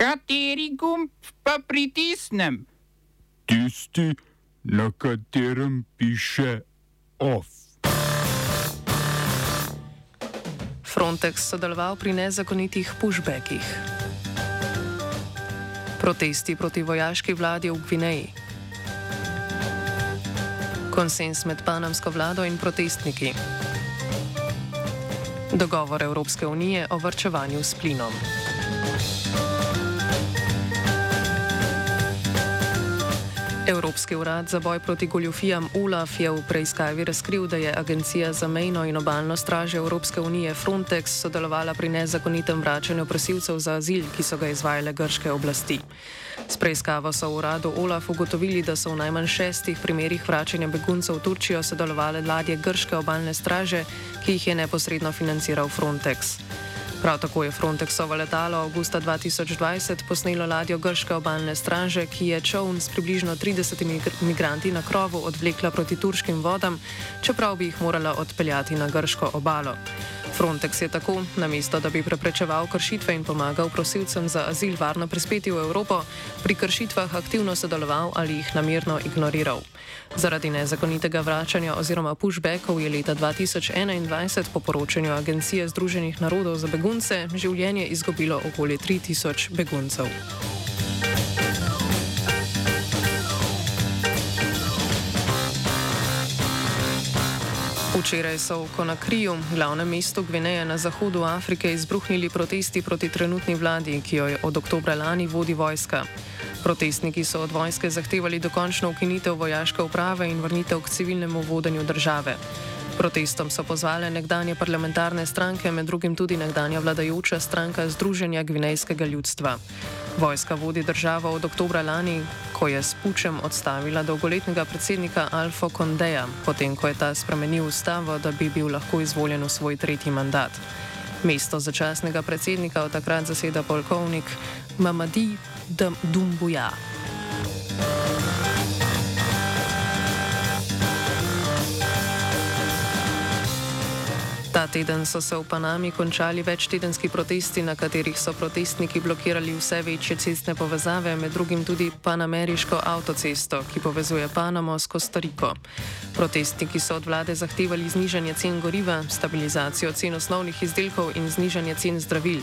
Kateri gumb pa pritisnem? Tisti, na katerem piše OF. Frontex sodeloval pri nezakonitih pushbackih. Protesti proti vojaški vladi v Gvineji. Konsens med panamsko vlado in protestniki. Dogovor Evropske unije o vrčevanju s plinom. Evropski urad za boj proti goljofijam ULAF je v preiskavi razkril, da je Agencija za mejno in obaljno straže Evropske unije Frontex sodelovala pri nezakonitem vračanju prosilcev za azil, ki so ga izvajale grške oblasti. S preiskavo so v uradu ULAF ugotovili, da so v najmanj šestih primerih vračanja beguncev v Turčijo sodelovale ladje grške obaljne straže, ki jih je neposredno financiral Frontex. Prav tako je Frontexovo letalo avgusta 2020 posnelo ladjo grške obalne straže, ki je čovn s približno 30 migranti na krovu odvlekla proti turškim vodam, čeprav bi jih morala odpeljati na grško obalo. Frontex je tako, namesto da bi preprečeval kršitve in pomagal prosilcem za azil varno prispeti v Evropo, pri kršitvah aktivno sodeloval ali jih namerno ignoriral. Zaradi nezakonitega vračanja oziroma pushbackov je leta 2021 po poročanju Agencije Združenih narodov za begunce življenje izgubilo okoli 3000 beguncev. Včeraj so v Konakriju, glavnem mestu Gvineje na zahodu Afrike, izbruhnili protesti proti trenutni vladi, ki jo je od oktobra lani vodi vojska. Protestniki so od vojske zahtevali dokončno ukinitev vojaške uprave in vrnitev k civilnemu vodenju države. Protestom so pozvale nekdanje parlamentarne stranke, med drugim tudi nekdanja vladajoča stranka Združenja gvinejskega ljudstva. Vojska vodi državo od oktobra lani, ko je s pučem odstavila dolgoletnega predsednika Alfa Kondeja, potem ko je ta spremenil ustavo, da bi bil lahko izvoljen v svoj tretji mandat. Mesto začasnega predsednika od takrat zaseda polkovnik Mamadi Dumbuja. Ta teden so se v Panami končali večtedenski protesti, na katerih so protestniki blokirali vse večje cestne povezave, med drugim tudi panameriško avtocesto, ki povezuje Panamo s Kostariko. Protestniki so od vlade zahtevali znižanje cen goriva, stabilizacijo cen osnovnih izdelkov in znižanje cen zdravil.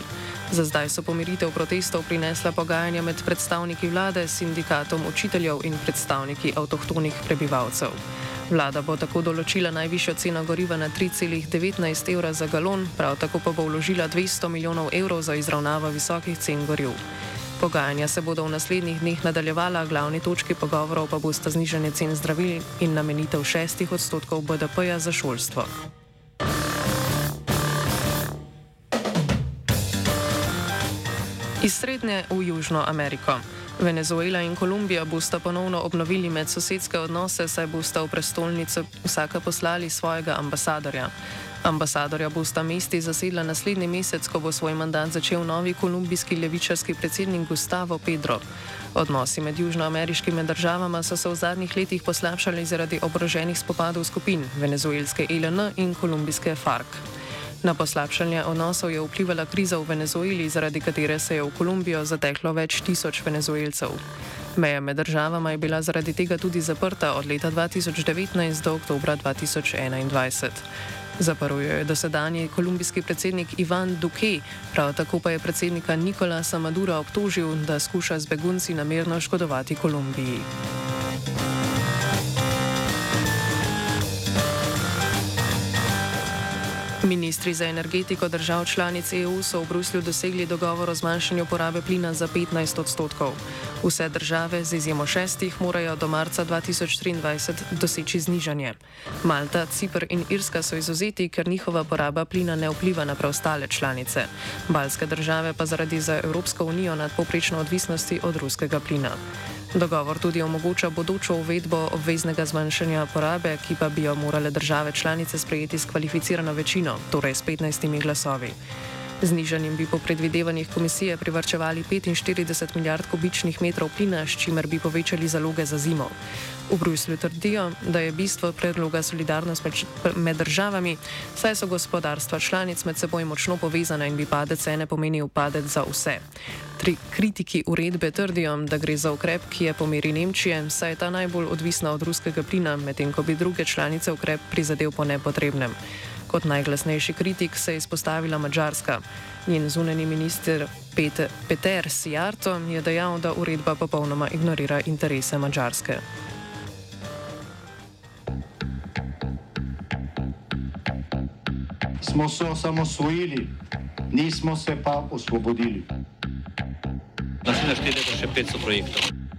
Za zdaj so pomiritev protestov prinesla pogajanja med predstavniki vlade, sindikatom učiteljev in predstavniki avtohtonih prebivalcev. Vlada bo tako določila najvišjo ceno goriva na 3,19 evra za galon, prav tako pa bo vložila 200 milijonov evrov za izravnavo visokih cen goriv. Pogajanja se bodo v naslednjih dneh nadaljevala, glavni točki pogovorov pa bosta znižanje cen zdravil in namenitev 6 odstotkov BDP-ja za šolstvo. Iz Srednje v Južno Ameriko. Venezuela in Kolumbija bosta ponovno obnovili medsosedske odnose, saj bosta v prestolnico vsaka poslali svojega ambasadorja. Ambasadorja bosta mesti zasedla naslednji mesec, ko bo svoj mandat začel novi kolumbijski levičarski predsednik Gustavo Pedro. Odnosi med južnoameriškimi državama so se v zadnjih letih poslabšali zaradi oboroženih spopadov skupin venezuelske ELN in kolumbijske FARC. Na poslabšanje odnosov je vplivala kriza v Venezueli, zaradi katere se je v Kolumbijo zateklo več tisoč venezuelcev. Meja med državama je bila zaradi tega tudi zaprta od leta 2019 do oktobra 2021. Zaprl jo je dosedanji kolumbijski predsednik Ivan Duque, prav tako pa je predsednika Nikolasa Madura obtožil, da skuša z begunci namerno škodovati Kolumbiji. Ministri za energetiko držav članic EU so v Bruslju dosegli dogovor o zmanjšanju porabe plina za 15 odstotkov. Vse države, z izjemo šestih, morajo do marca 2023 doseči znižanje. Malta, Cipr in Irska so izuzeti, ker njihova poraba plina ne vpliva na preostale članice. Balske države pa zaradi za Evropsko unijo nadpoprečno odvisnosti od ruskega plina. Dogovor tudi omogoča bodočo uvedbo obveznega zmanjšanja porabe, ki pa bi jo morale države članice sprejeti s kvalificirano večino, torej s 15 glasovi. Znižanjem bi po predvidevanjih komisije privrčevali 45 milijard kubičnih metrov plina, s čimer bi povečali zaloge za zimo. V Bruslju trdijo, da je bistvo predloga solidarnost med, med državami, saj so gospodarstva članic med seboj močno povezana in bi padec cene pomenil padec za vse. Tri kritiki uredbe trdijo, da gre za ukrep, ki je po meri Nemčije, saj je ta najbolj odvisna od ruskega plina, medtem ko bi druge članice ukrep prizadel po nepotrebnem. Kot najglasnejši kritik se je izpostavila Mačarska. Njen zunani minister Peter, Peter Sijarto je dejal, da uredba popolnoma ignorira interese Mačarske. Smo se osamosvojili, nismo se pa osvobodili. Naslednje število je še 500 projektov.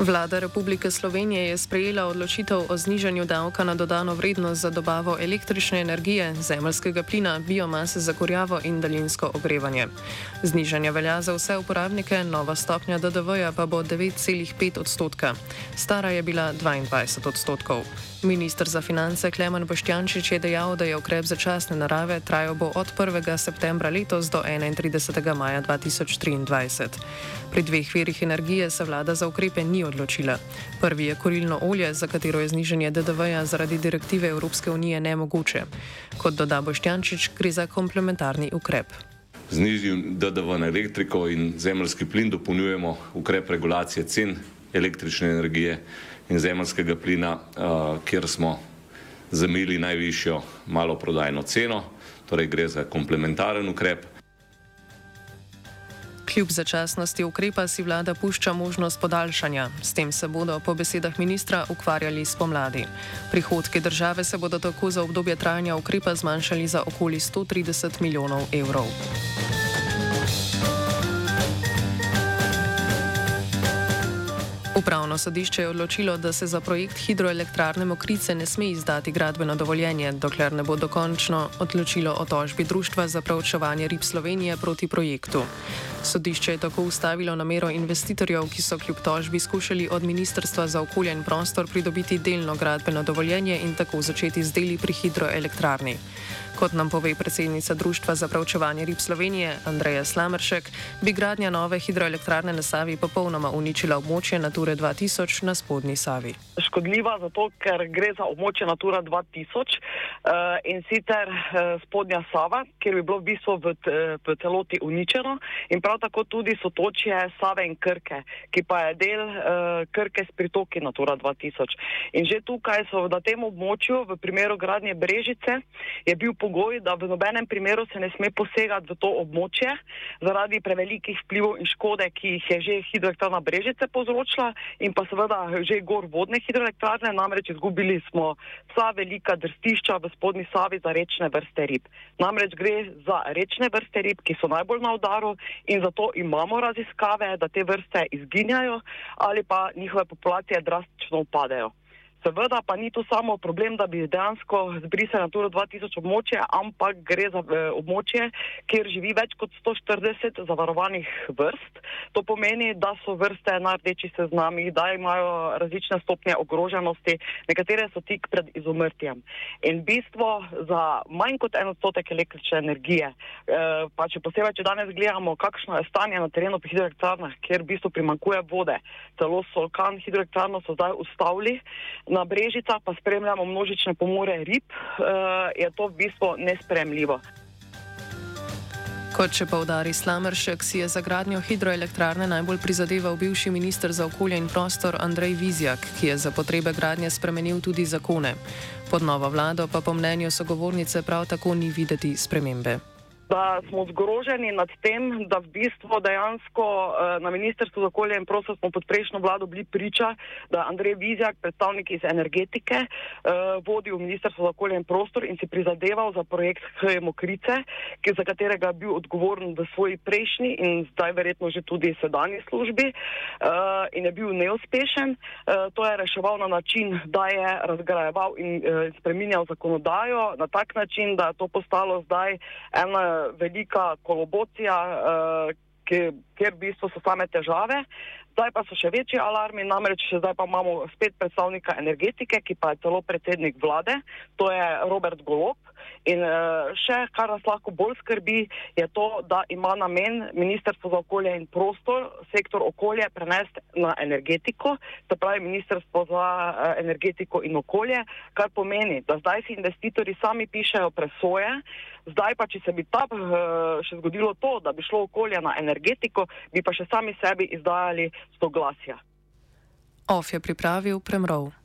Vlada Republike Slovenije je sprejela odločitev o znižanju davka na dodano vrednost za dobavo električne energije, zemljskega plina, biomase za kurjavo in daljinsko ogrevanje. Znižanje velja za vse uporabnike, nova stopnja DDV-ja pa bo 9,5 odstotka. Stara je bila 22 odstotkov. Ministr za finance Klemen Boštjančič je dejal, da je ukrep začasne narave trajal bo od 1. septembra letos do 31. maja 2023. Pri dveh verih energije se vlada za ukrepe ni odločila. Prvi je korilno olje, za katero je znižanje DDV-ja zaradi direktive Evropske unije nemogoče. Kot doda Boštjančič, gre za komplementarni ukrep. Znižjem DDV na elektriko in zemljski plin dopolnjujemo ukrep regulacije cen električne energije in zemljskega plina, kjer smo zamili najvišjo maloprodajno ceno, torej gre za komplementaren ukrep. Kljub začasnosti ukrepa si vlada pušča možnost podaljšanja. S tem se bodo po besedah ministra ukvarjali spomladi. Prihodke države se bodo tako za obdobje trajanja ukrepa zmanjšali za okoli 130 milijonov evrov. Upravno sodišče je odločilo, da se za projekt hidroelektrarne Mokrice ne sme izdati gradbeno dovoljenje, dokler ne bo dokončno odločilo o tožbi Društva za preučevanje rib Slovenije proti projektu. Sodišče je tako ustavilo namero investitorjev, ki so kljub tožbi skušali od Ministrstva za okolje in prostor pridobiti delno gradbeno dovoljenje in tako začeti z deli pri hidroelektrarni. Kot nam pove predsednica Društva za pravčevanje rib Slovenije Andreja Slameršek, bi gradnja nove hidroelektrarne na Savi popolnoma uničila območje Nature 2000 na spodnji Savi. Škodljiva zato, ker gre za območje Natura 2000 uh, in sicer uh, spodnja Sava, kjer bi bilo v bistvu v, v celoti uničeno in prav tako tudi sotočje Save in Krke, ki pa je del uh, Krke s pritoki Natura 2000. In že tukaj so na tem območju, v primeru gradnje Brežice, je bil pogoj, da v nobenem primeru se ne sme posegati v to območje zaradi prevelikih vplivov in škode, ki jih je že hidroelektrarna Brežice povzročila in pa seveda že gor vodne hidroelektrarne, namreč izgubili smo vsa velika drstišča v spodnji Savi za rečne vrste rib. Namreč gre za rečne vrste rib, ki so najbolj na udaru in zato imamo raziskave, da te vrste izginjajo ali pa njihove populacije drastično upadejo. Seveda pa ni to samo problem, da bi dejansko zbrisali Natura 2000 območje, ampak gre za e, območje, kjer živi več kot 140 zavarovanih vrst. To pomeni, da so vrste na rdeči seznami, da imajo različne stopnje ogroženosti, nekatere so tik pred izumrtjem. In bistvo za manj kot en odstotek električne energije, e, pa če posebej, če danes gledamo, kakšno je stanje na terenu pri hidroelektrarnah, kjer v bistvu primankuje vode, celo Solkan hidroelektrarno so zdaj ustavili, na Brežicah pa spremljamo množične pomore rib, je to v bistvu nespremljivo. Kot še povdari Slameršek, si je za gradnjo hidroelektrarne najbolj prizadeval bivši minister za okolje in prostor Andrej Vizjak, ki je za potrebe gradnje spremenil tudi zakone. Pod novo vlado pa po mnenju sogovornice prav tako ni videti spremembe. Da smo zgroženi nad tem, da v bistvu dejansko uh, na Ministrstvu za okolje in prostor smo pod prejšnjo vlado bili priča, da Andrej Vizjak, predstavnik iz energetike, uh, vodi v Ministrstvo za okolje in prostor in si prizadeval za projekt Hemokrice, ki, za katerega je bil odgovoren v svoji prejšnji in zdaj verjetno že tudi sedanji službi uh, in je bil neuspešen. To je reševal na način, da je razgrajeval in spreminjal zakonodajo na tak način, da je to postalo zdaj ena velika kolobocija, uh, kjer v bistvu so same težave. Zdaj pa so še večji alarmi, namreč zdaj pa imamo spet predstavnika energetike, ki pa je celo predsednik vlade, to je Robert Golop. In uh, še kar nas lahko bolj skrbi, je to, da ima namen Ministrstvo za okolje in prostor, sektor okolje, prenesti na energetiko, se pravi Ministrstvo za uh, energetiko in okolje, kar pomeni, da zdaj si investitorji sami pišejo presoje, zdaj pa, če se bi ta uh, še zgodilo to, da bi šlo okolje na energetiko, bi pa še sami sebi izdajali soglasja. OF je pripravil premrov.